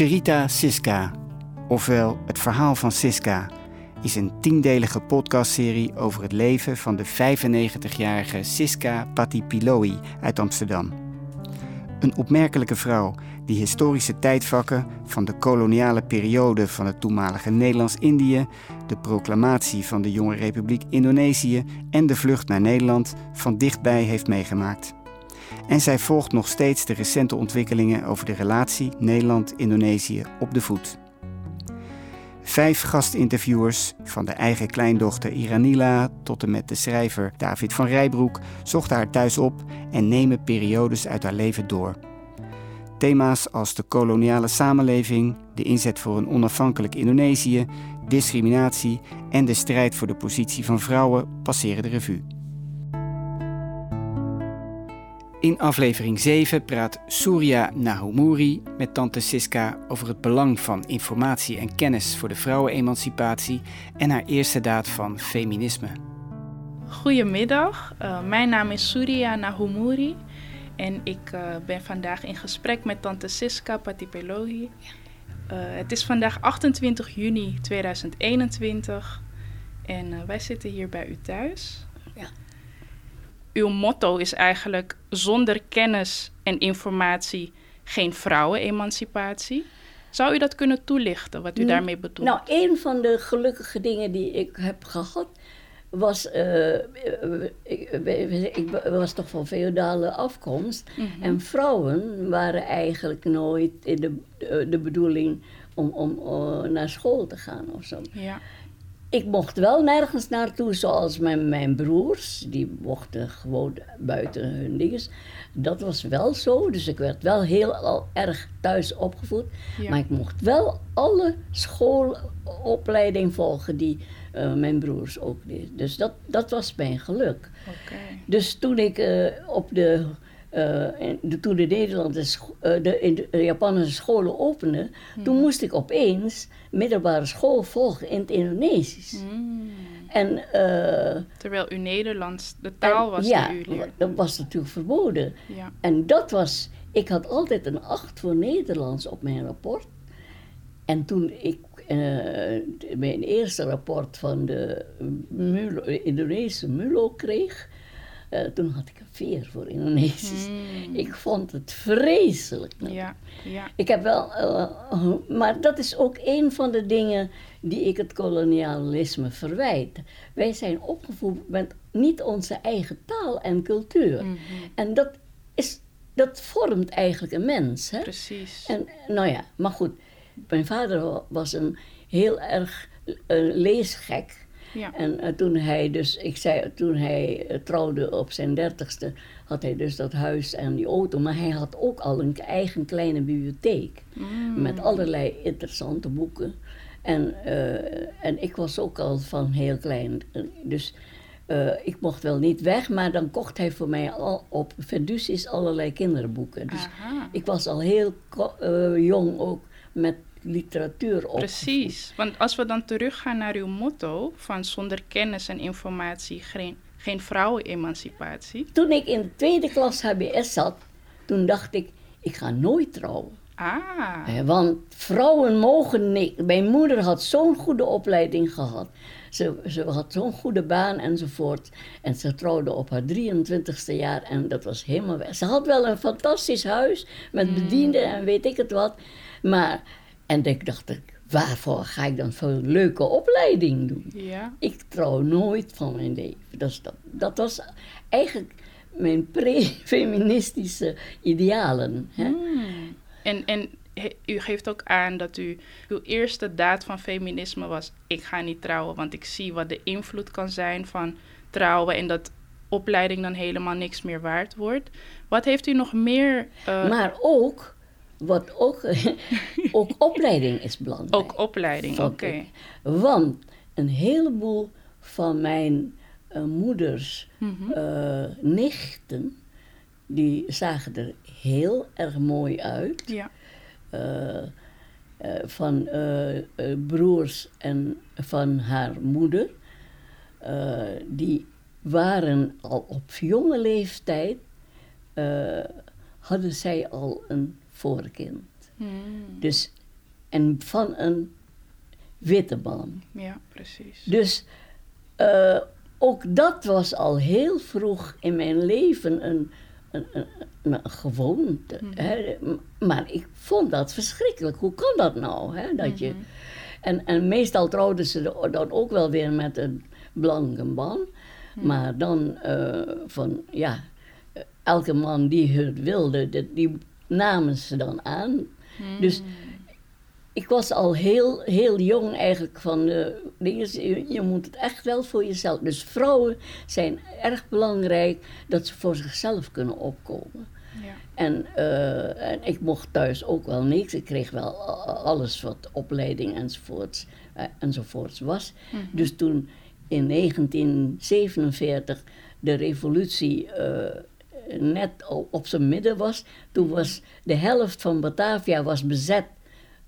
Cherita Siska, ofwel Het Verhaal van Siska, is een tiendelige podcastserie over het leven van de 95-jarige Siska Patipiloi uit Amsterdam. Een opmerkelijke vrouw die historische tijdvakken van de koloniale periode van het toenmalige Nederlands-Indië, de proclamatie van de jonge Republiek Indonesië en de vlucht naar Nederland van dichtbij heeft meegemaakt. En zij volgt nog steeds de recente ontwikkelingen over de relatie Nederland-Indonesië op de voet. Vijf gastinterviewers, van de eigen kleindochter Iranila tot en met de schrijver David van Rijbroek, zochten haar thuis op en nemen periodes uit haar leven door. Thema's als de koloniale samenleving, de inzet voor een onafhankelijk Indonesië, discriminatie en de strijd voor de positie van vrouwen passeren de revue. In aflevering 7 praat Surya Nahumuri met tante Siska over het belang van informatie en kennis voor de vrouwenemancipatie en haar eerste daad van feminisme. Goedemiddag, uh, mijn naam is Surya Nahumuri en ik uh, ben vandaag in gesprek met tante Siska Patipelohi. Uh, het is vandaag 28 juni 2021 en wij zitten hier bij u thuis uw motto is eigenlijk zonder kennis en informatie geen vrouwenemancipatie. Zou u dat kunnen toelichten, wat u daarmee bedoelt? Nou, een van de gelukkige dingen die ik heb gehad, was, uh, ik, ik, was toch van feodale afkomst. Mhm. En vrouwen waren eigenlijk nooit in de, de bedoeling om, om uh, naar school te gaan of zo. Ja ik mocht wel nergens naartoe, zoals mijn, mijn broers. Die mochten gewoon buiten hun dingen. Dat was wel zo, dus ik werd wel heel al erg thuis opgevoed. Maar ik mocht wel alle schoolopleiding volgen die uh, mijn broers ook deden. Dus dat, dat was mijn geluk. Okay. Dus toen ik uh, op de uh, de, toen de uh, de, de, Japanse scholen openden, toen moest ik opeens middelbare school volgen in het Indonesisch. Hmm. En, uh, Terwijl u Nederlands, de taal was ja, die u leerde. dat was natuurlijk verboden. Ja. En dat was, ik had altijd een acht voor Nederlands op mijn rapport. En toen ik mijn eerste rapport van de Mulo, Indonesische MULO kreeg, uh, toen had ik een veer voor Indonesisch. Hmm. Ik vond het vreselijk. Ja, ja. Ik heb wel, uh, maar dat is ook een van de dingen die ik het kolonialisme verwijt. Wij zijn opgevoed met niet onze eigen taal en cultuur. Mm -hmm. En dat, is, dat vormt eigenlijk een mens. Hè? Precies. En, nou ja, maar goed. Mijn vader was een heel erg uh, leesgek. Ja. En uh, toen hij dus, ik zei, toen hij uh, trouwde op zijn dertigste, had hij dus dat huis en die auto. Maar hij had ook al een eigen kleine bibliotheek. Mm. Met allerlei interessante boeken. En, uh, en ik was ook al van heel klein. Dus ik mocht wel niet weg, maar dan kocht hij voor mij al op Vendusis allerlei kinderboeken. Dus Aha. ik was al heel jong ook met literatuur op. Precies, want als we dan teruggaan naar uw motto van zonder kennis en informatie geen, geen vrouwenemancipatie. Toen ik in de tweede klas HBS zat, toen dacht ik, ik ga nooit trouwen. Ah. Want vrouwen mogen niet. Mijn moeder had zo'n goede opleiding gehad. Ze, ze had zo'n goede baan enzovoort. En ze trouwde op haar 23ste jaar en dat was helemaal weg. Ze had wel een fantastisch huis met mm. bedienden en weet ik het wat. Maar en ik dacht ik, waarvoor ga ik dan zo'n leuke opleiding doen? Ja. Ik trouw nooit van mijn leven. Dat, dat, dat was eigenlijk mijn pre-feministische idealen. Hè? Hmm. En, en u geeft ook aan dat u uw eerste daad van feminisme was: ik ga niet trouwen, want ik zie wat de invloed kan zijn van trouwen en dat opleiding dan helemaal niks meer waard wordt. Wat heeft u nog meer? Uh... Maar ook wat ook, ook opleiding is belangrijk. Ook opleiding, oké. Want een heleboel van mijn uh, moeders mm nichten, die zagen er heel erg mooi uit. Ja. Uh, van broers en van haar moeder. die waren al op jonge leeftijd, hadden zij al een voorkind. Hmm. Dus en van een witte man. Ja, precies. Dus uh, ook dat was al heel vroeg in mijn leven een, een, een, een gewoonte. Mm. Hè? Maar ik vond dat verschrikkelijk. Hoe kan dat nou? Hè? Dat je, mm-hmm. en, en meestal trouwden ze dan ook wel weer met een blanke man. Mm. Maar dan uh, van, ja, elke man die het wilde, die, die namen ze dan aan. Mm. Dus ik was al heel, heel jong eigenlijk van de dingen. Je, moet het echt wel voor jezelf. Dus vrouwen zijn erg belangrijk dat ze voor zichzelf kunnen opkomen. Ja. En, uh, en ik mocht thuis ook wel niks. Ik kreeg wel alles wat opleiding enzovoorts, uh, enzovoorts was. Mm -hmm. Dus toen in 1947 de revolutie uh, net op zijn midden was, toen was de helft van Batavia was bezet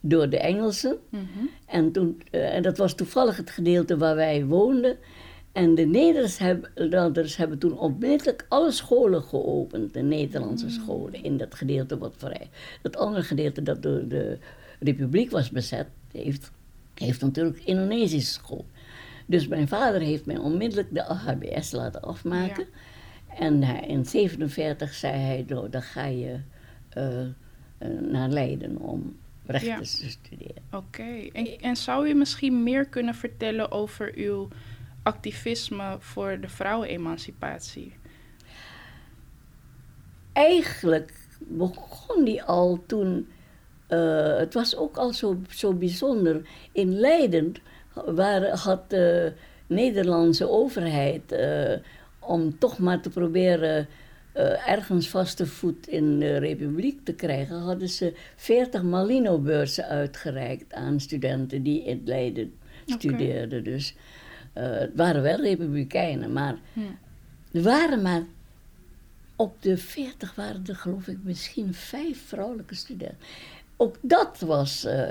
door de Engelsen. Mhm. en, toen, uh, en dat was toevallig het gedeelte waar wij woonden. En de Nederlanders hebben toen onmiddellijk alle scholen geopend, de Nederlandse mm. scholen, in dat gedeelte wat vrij. Dat andere gedeelte dat door de Republiek was bezet, heeft, heeft natuurlijk Indonesische school. Dus mijn vader heeft mij onmiddellijk de HBS laten afmaken. En hij, in 1947 zei hij, dan ga je uh, uh, naar Leiden om rechten te studeren. Oké, en, en zou u misschien meer kunnen vertellen over uw activisme voor de vrouwenemancipatie? Eigenlijk begon die al toen. Uh, het was ook al zo, zo bijzonder. In Leiden waar, had de Nederlandse overheid. Uh, om toch maar te proberen uh, ergens vaste voet in de republiek te krijgen, hadden ze 40 Malino-beurzen uitgereikt aan studenten die in Leiden studeerden. Dus uh, het waren wel republikeinen, maar er waren maar op de 40 waren er geloof ik misschien vijf vrouwelijke studenten. Ook dat was uh,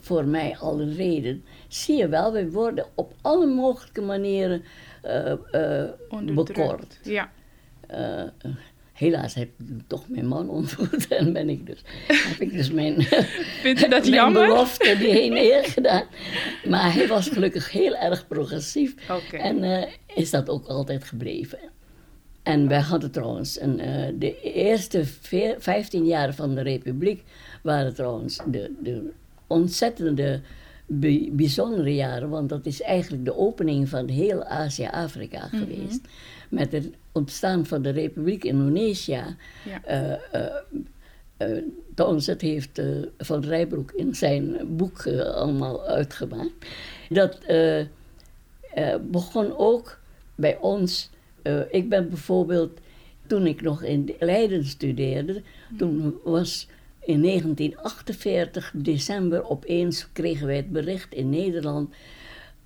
voor mij al een reden. Zie je wel, we worden op alle mogelijke manieren bekort. Ja. Uh, helaas heb ik toch mijn man ontmoet en ben ik dus, heb ik dus mijn, Vindt dat mijn jammer? belofte die heen neer gedaan. Maar hij was gelukkig heel erg progressief okay. en uh, is dat ook altijd gebleven. En wij hadden trouwens, een, uh, de eerste 15 jaar van de Republiek waren trouwens de, de ontzettende bijzondere jaren, want dat is eigenlijk de opening van heel Azië-Afrika mm -hmm. geweest. Met het ontstaan van de Republiek Indonesië. Ja. Uh, heeft uh, Van Rijbroek in zijn boek allemaal uitgemaakt. Dat begon ook bij ons. ik ben bijvoorbeeld, toen ik nog in Leiden studeerde, toen was in 1948, december, opeens kregen wij het bericht in Nederland.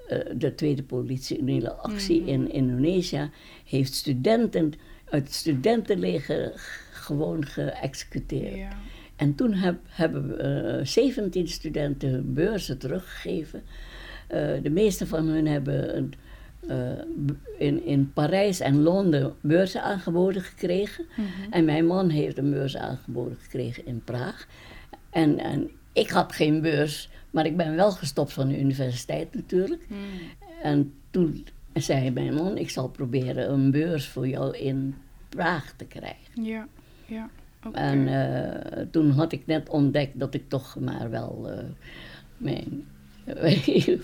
Uh, de tweede politionele actie mm -hmm. in Indonesië heeft studenten uit het studentenleger gewoon geëxecuteerd. Ja. En toen heb, hebben we uh, 17 studenten hun beurzen teruggegeven. Uh, de meeste van hen hebben een, in, in Parijs en Londen beurzen aangeboden gekregen. Mm -hmm. En mijn man heeft een beurs aangeboden gekregen in Praag. En, en ik had geen beurs, maar ik ben wel gestopt van de universiteit natuurlijk. Mm. En toen zei mijn man, ik zal proberen een beurs voor jou in Praag te krijgen. Ja, ja. Okay. En uh, toen had ik net ontdekt dat ik toch maar wel uh, mijn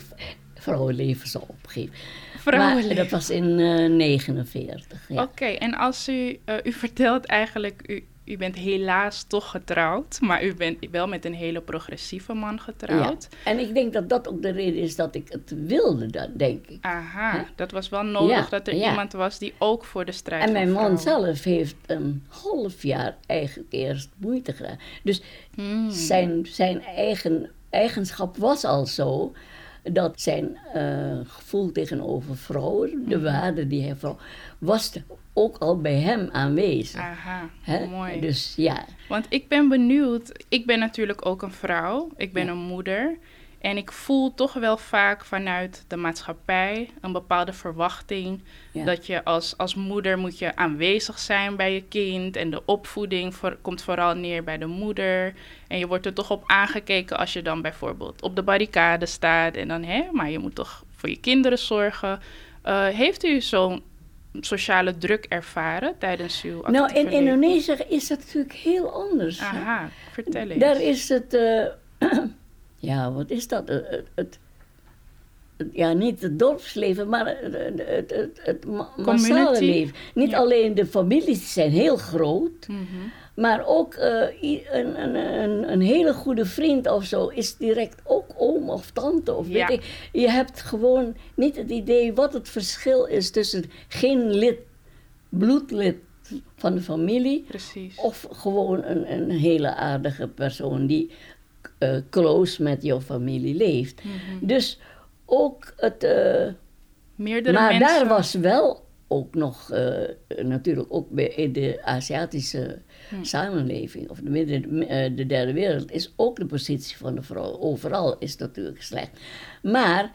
vrouwenleven zou opgeven. Vrouwenleven. Maar dat was in uh, 49. Ja. Oké, okay, en als u, u vertelt eigenlijk, u, u bent helaas toch getrouwd, maar u bent wel met een hele progressieve man getrouwd. Ja. En ik denk dat dat ook de reden is dat ik het wilde, dat denk ik. Aha, He? dat was wel nodig ja, dat er ja. iemand was die ook voor de strijd En mijn man zelf heeft een half jaar eigenlijk eerst moeite gedaan. Dus hmm. zijn, zijn eigen eigenschap was al zo dat zijn uh, gevoel tegenover vrouwen, de waarde die hij vrouw, was ook al bij hem aanwezig. Aha, He? mooi. Dus ja. Want ik ben benieuwd, ik ben natuurlijk ook een vrouw, ik ben ja. een moeder. En ik voel toch wel vaak vanuit de maatschappij een bepaalde verwachting Ja. dat je als, als moeder moet je aanwezig zijn bij je kind en de opvoeding voor- komt vooral neer bij de moeder. En je wordt er toch op aangekeken als je dan bijvoorbeeld op de barricade staat en dan hè, maar je moet toch voor je kinderen zorgen. Eh, heeft u zo'n sociale druk ervaren tijdens uw Nou, actieve in leven? Indonesië is dat natuurlijk heel anders. Aha, vertel eens. Daar is het, eh, ja, wat is dat? Het, het, het- ja, niet het dorpsleven, maar het, het, het, het, het ma- massale leven. Niet Ja. alleen de families zijn heel groot, Mhm. maar ook eh, een, een, een, een hele goede vriend of zo is direct ook oom of tante of weet ik. Je hebt gewoon niet het idee wat het verschil is tussen geen lid, bloedlid van de familie Precies. of gewoon een, een hele aardige persoon die eh, close met jouw familie leeft. Mhm. Dus ook het. eh, Meerdere maar mensen. daar was wel ook nog, eh, natuurlijk ook bij in de Aziatische Hm. samenleving, of de, midden, de derde wereld, is ook de positie van de vrouw. Overal is natuurlijk slecht. Maar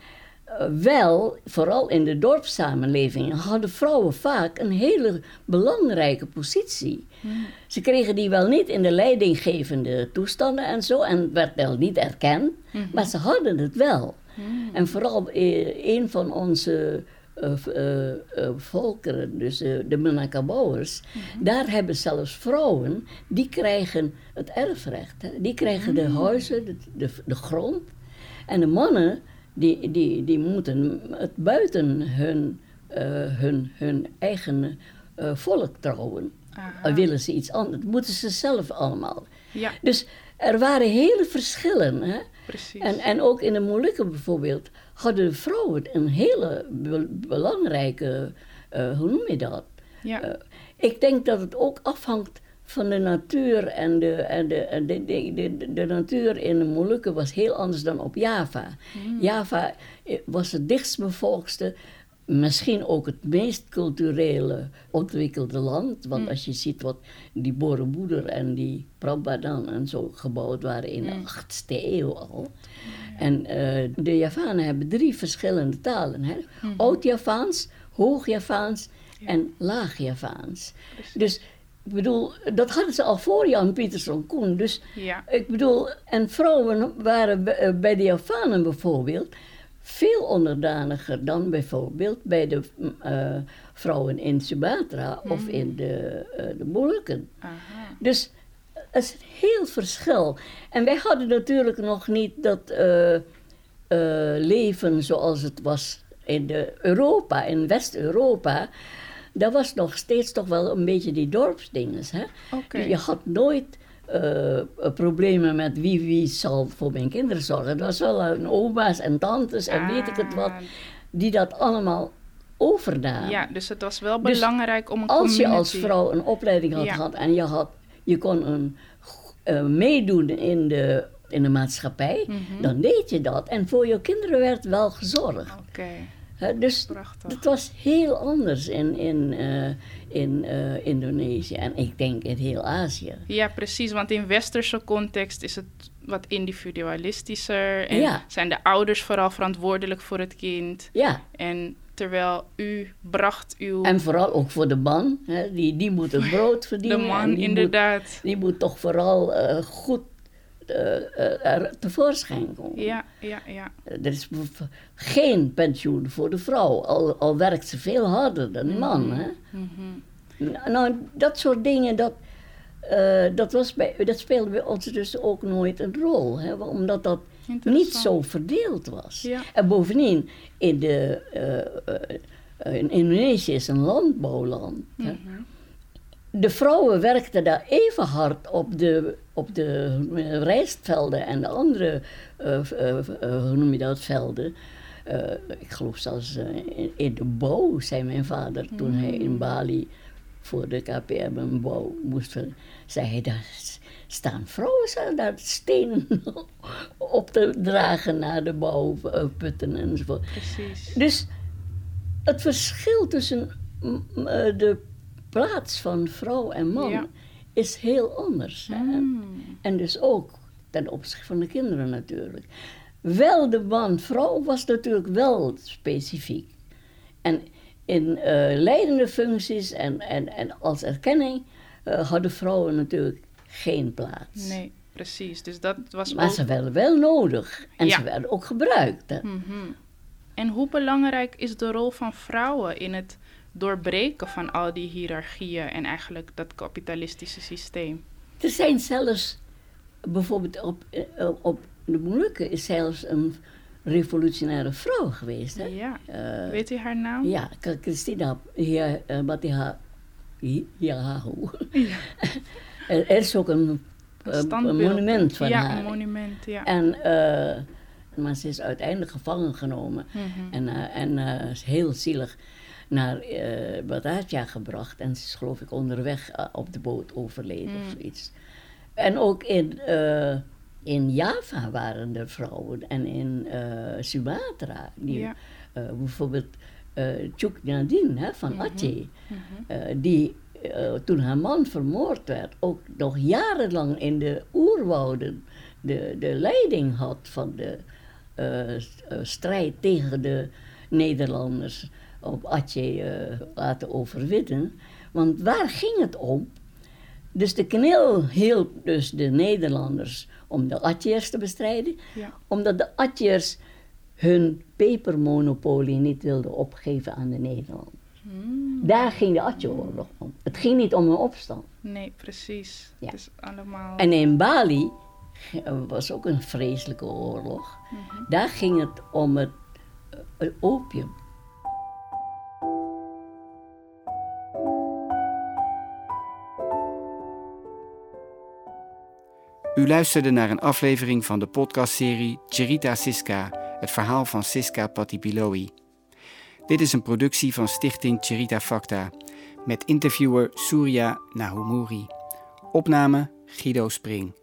wel, vooral in de dorpssamenleving, hadden vrouwen vaak een hele belangrijke positie. Ze kregen die wel niet in de leidinggevende toestanden en zo, en werd wel niet erkend, Mhm. maar ze hadden het wel. Hm. En vooral eh, een van onze eh, eh, volkeren, dus de Minangkabouwers, daar hebben zelfs vrouwen, die krijgen het erfrecht. Hè. Die krijgen de huizen, de, de, de grond. En de mannen, die, die, die moeten het buiten hun, eh, hun, hun eigen eh, volk trouwen. Aha. Willen ze iets anders, moeten ze zelf allemaal. Ja, Dus er waren hele verschillen. Hè? precies. En, en ook in de Molukken bijvoorbeeld hadden de vrouwen een hele be- belangrijke, eh, hoe noem je dat? ja. Ik denk dat het ook afhangt van de natuur en de, en de, en de, de, natuur in de Molukken was heel anders dan op Java. Java eh, was het dichtstbevolkste, misschien ook het meest culturele ontwikkelde land. Want als je ziet wat die Borobudur en die Prambanan en zo gebouwd waren in de 8e eeuw al. En eh, de Javanen hebben drie verschillende talen. Hè? Oud-Javaans, Hoog-Javaans en Laag-Javaans. Dus ik bedoel, dat hadden ze al voor Jan Pieterszoon Koen. Dus ja. ik bedoel, en vrouwen waren bij- eh, bij de Javanen bijvoorbeeld veel onderdaniger dan bijvoorbeeld bij de mm, eh, vrouwen in Sumatra of in de, eh, de Molukken. Aha. Dus het is een heel verschil. En wij hadden natuurlijk nog niet dat leven zoals het was in de Europa, in West-Europa. Dat was nog steeds toch wel een beetje die dorpsdinges. Hè? Je had nooit eh, problemen met wie, wie zal voor mijn kinderen zorgen. Het was wel een oma's en tantes en weet ik het wat, Ah, die dat allemaal overnamen. Ja, dus het was wel Dus belangrijk om een Als je als vrouw een opleiding had Ja. gehad en je, had, je kon een, eh, meedoen in de, in de maatschappij, Mhm. dan deed je dat. En voor je kinderen werd wel gezorgd. Oké, Dus prachtig. het was heel anders in, in, eh, in eh, Indonesië en ik denk in heel Azië. Ja, precies. Want in westerse context is het wat individualistischer. En Ja. zijn de ouders vooral verantwoordelijk voor het kind. Ja, En terwijl u bracht uw... en vooral ook voor de man, hè, die, die moet het brood de verdienen. en man, die Moet, inderdaad. die moet toch vooral eh, goed er tevoorschijn komen. Ja, ja, ja. Er is geen pensioen voor de vrouw, al, al werkt ze veel harder dan de man. Hè? Mhm. Nou, dat soort dingen, dat, eh, dat, was bij, dat speelde bij ons dus ook nooit een rol. Hè? Omdat dat niet zo verdeeld was. Ja. En bovendien, in, de, eh, eh, in Indonesië is een landbouwland. hè. Mhm. De vrouwen werkten daar even hard op de, op de rijstvelden en de andere, eh, eh, eh, hoe noem je dat, velden. Ik geloof zelfs in, in de bouw, zei mijn vader toen hij in Bali voor de KPM een bouw moest zei hij, daar staan vrouwen daar stenen op te dragen naar de bouwputten enzovoort. Precies. Dus het verschil tussen de plaats van vrouw en man Ja. is heel anders. hè. Mm. En dus ook ten opzichte van de kinderen natuurlijk. Wel, de man-vrouw was natuurlijk wel specifiek. En in eh, leidende functies en, en, en als erkenning uh, hadden vrouwen natuurlijk geen plaats. Nee, precies. Dus dat was maar ook... ze werden wel nodig en Ja. ze werden ook gebruikt. Mhm. En hoe belangrijk is de rol van vrouwen in het doorbreken van al die hiërarchieën en eigenlijk dat kapitalistische systeem? Er zijn zelfs, bijvoorbeeld op, eh, op de Molukken is zelfs een revolutionaire vrouw geweest. Hè? Ja. Eh, Weet u haar naam? ja, Christina ja, Batiha Yahu. Ja. er is ook een, Een eh, monument van ja, haar. een monument, ja. En, eh, maar ze is uiteindelijk gevangen genomen. Mhm. En, eh, en eh, is heel zielig naar Batavia gebracht. En ze is geloof ik onderweg eh, op de boot overleden of Mm. zoiets. En ook in, eh, in Java waren er vrouwen. En in Sumatra. Die, Ja. bijvoorbeeld uh, Chuk Nadine hè, van Mhm. Aceh. Mhm. die toen haar man vermoord werd, ook nog jarenlang in de oerwouden de, de leiding had van de strijd tegen de Nederlanders op Aceh eh, laten overwinnen. Want waar ging het om? Dus de knil hielp dus de Nederlanders om de Atjers te bestrijden, Ja. omdat de Atjers hun pepermonopolie niet wilden opgeven aan de Nederlanders. Hmm. Daar ging de Atje-oorlog om. Het ging niet om een opstand. Nee, precies. Ja. Het is allemaal... En in Bali eh, was ook een vreselijke oorlog. Mhm. Daar ging het om het eh, opium. U luisterde naar een aflevering van de podcastserie Cherita Siska, het verhaal van Siska Patipiloi. Dit is een productie van Stichting Cherita Facta, met interviewer Surya Nahumuri. Opname Guido Spring.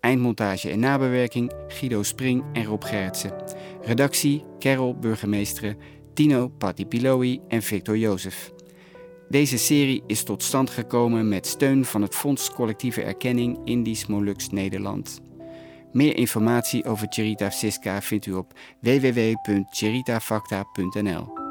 Eindmontage en nabewerking Guido Spring en Rob Gerritsen. Redactie Carol Burgemeesteren, Tino Patipiloi en Victor Jozef. Deze serie is tot stand gekomen met steun van het Fonds Collectieve Erkenning Indisch Moluks Nederland. Meer informatie over Cherita Siska vindt u op www.cheritafacta.nl.